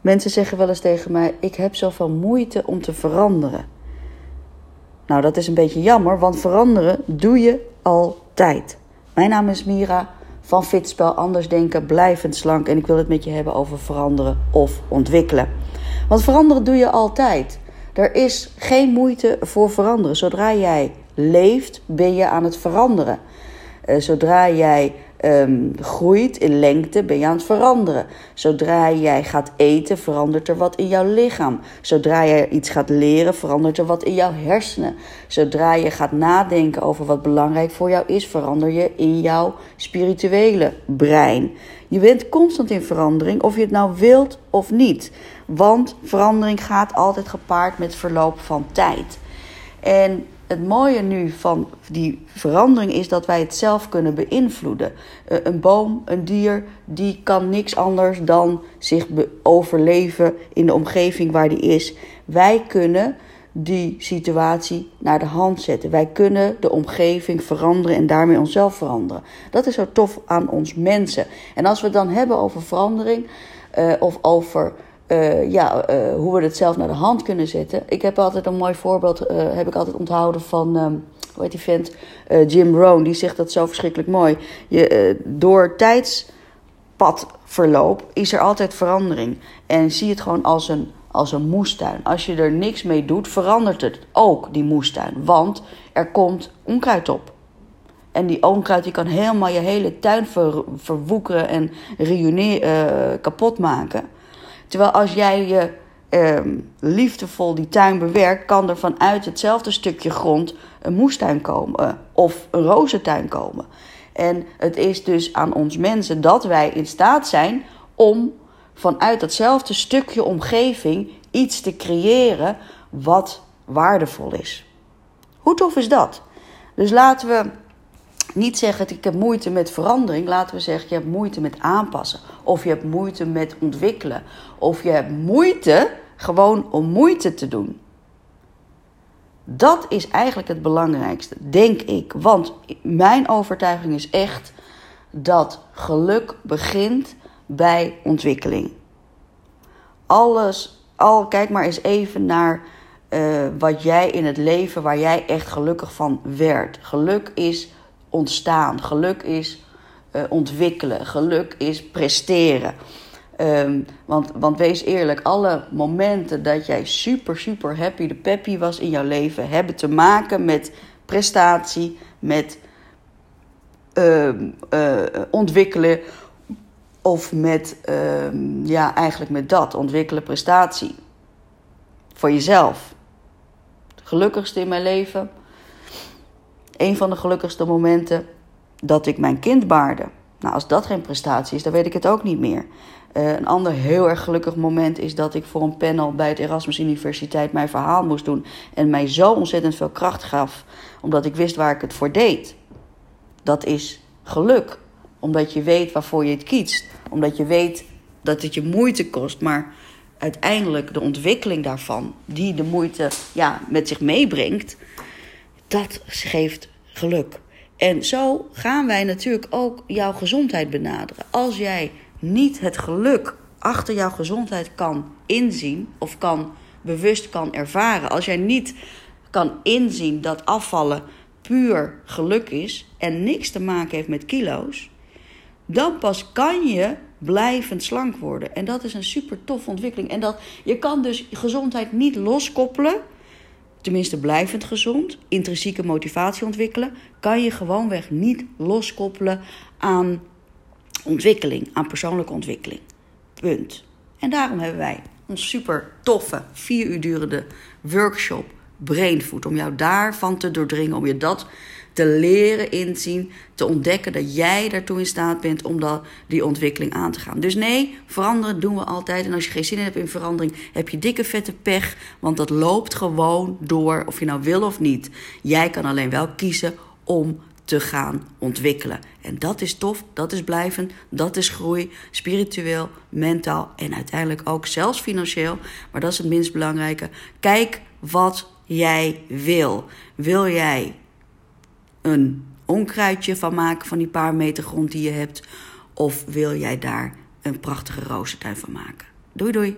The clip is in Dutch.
Mensen zeggen wel eens tegen mij: Ik heb zoveel moeite om te veranderen. Nou, dat is een beetje jammer, want veranderen doe je altijd. Mijn naam is Mira van Fitspel Anders Denken, Blijvend Slank. En ik wil het met je hebben over veranderen of ontwikkelen. Want veranderen doe je altijd. Er is geen moeite voor veranderen. Zodra jij leeft, ben je aan het veranderen. Uh, zodra jij um, groeit in lengte, ben je aan het veranderen. Zodra jij gaat eten, verandert er wat in jouw lichaam. Zodra je iets gaat leren, verandert er wat in jouw hersenen. Zodra je gaat nadenken over wat belangrijk voor jou is, verander je in jouw spirituele brein. Je bent constant in verandering, of je het nou wilt of niet. Want verandering gaat altijd gepaard met verloop van tijd. En het mooie nu van die verandering is dat wij het zelf kunnen beïnvloeden. Eh, een boom, een dier, die kan niks anders dan zich overleven in de omgeving waar die is. Wij kunnen die situatie naar de hand zetten. Wij kunnen de omgeving veranderen en daarmee onszelf veranderen. Dat is zo tof aan ons mensen. En als we het dan hebben over verandering uh, of over uh, ja, uh, hoe we het zelf naar de hand kunnen zetten. Ik heb altijd een mooi voorbeeld, uh, heb ik altijd onthouden van, um, hoe heet die vent? Jim Rohn, die zegt dat zo verschrikkelijk mooi. Je, door tijdspadverloop is er altijd verandering. En zie het gewoon als een, als een moestuin. Als je er niks mee doet, verandert het ook, die moestuin. Want er komt onkruid op. En die onkruid die kan helemaal je hele tuin ver, verwoekeren en kapot maken. Terwijl als jij je ehm, liefdevol die tuin bewerkt, kan er vanuit hetzelfde stukje grond een moestuin komen of een rozentuin komen. En het is dus aan ons mensen dat wij in staat zijn om vanuit datzelfde stukje omgeving iets te creëren wat waardevol is. Hoe tof is dat? Dus laten we niet zeggen, ik heb moeite met verandering. Laten we zeggen, je hebt moeite met aanpassen. Of je hebt moeite met ontwikkelen. Of je hebt moeite gewoon om moeite te doen. Dat is eigenlijk het belangrijkste, denk ik. Want mijn overtuiging is echt dat geluk begint bij ontwikkeling. Alles, al kijk maar eens even naar uh, wat jij in het leven waar jij echt gelukkig van werd. Geluk is ontstaan. Geluk is uh, ontwikkelen. Geluk is presteren. Um, want, want wees eerlijk, alle momenten dat jij super, super happy, de peppy was in jouw leven, hebben te maken met prestatie, met uh, uh, ontwikkelen of met, ehm, ja, eigenlijk met dat, ontwikkelen, prestatie. Voor jezelf. Het gelukkigste in mijn leven een van de gelukkigste momenten dat ik mijn kind baarde. Nou, als dat geen prestatie is, dan weet ik het ook niet meer. Uh, een ander heel erg gelukkig moment is dat ik voor een panel bij het Erasmus Universiteit mijn verhaal moest doen. En mij zo ontzettend veel kracht gaf, omdat ik wist waar ik het voor deed. Dat is geluk, omdat je weet waarvoor je het kiest. Omdat je weet dat het je moeite kost, maar uiteindelijk de ontwikkeling daarvan, die de moeite ja, met zich meebrengt, dat geeft geluk. En zo gaan wij natuurlijk ook jouw gezondheid benaderen. Als jij niet het geluk achter jouw gezondheid kan inzien of kan bewust kan ervaren, als jij niet kan inzien dat afvallen puur geluk is en niks te maken heeft met kilo's, dan pas kan je blijvend slank worden. En dat is een super toffe ontwikkeling. En dat, je kan dus gezondheid niet loskoppelen tenminste blijvend gezond, intrinsieke motivatie ontwikkelen, kan je gewoonweg niet loskoppelen aan ontwikkeling, aan persoonlijke ontwikkeling. Punt. En daarom hebben wij ons super toffe, vier uur durende workshop Brainfood. Om jou daarvan te doordringen, om je dat te leren inzien, te ontdekken dat jij daartoe in staat bent om dat, die ontwikkeling aan te gaan. Dus nee, veranderen doen we altijd. En als je geen zin hebt in verandering, heb je dikke vette pech. Want dat loopt gewoon door, of je nou wil of niet. Jij kan alleen wel kiezen om te gaan ontwikkelen. En dat is tof, dat is blijvend, dat is groei, spiritueel, mentaal en uiteindelijk ook zelfs financieel. Maar dat is het minst belangrijke. Kijk wat jij wil. Wil jij een onkruidje van maken van die paar meter grond die je hebt? Of wil jij daar een prachtige rozentuin van maken? Doei doei!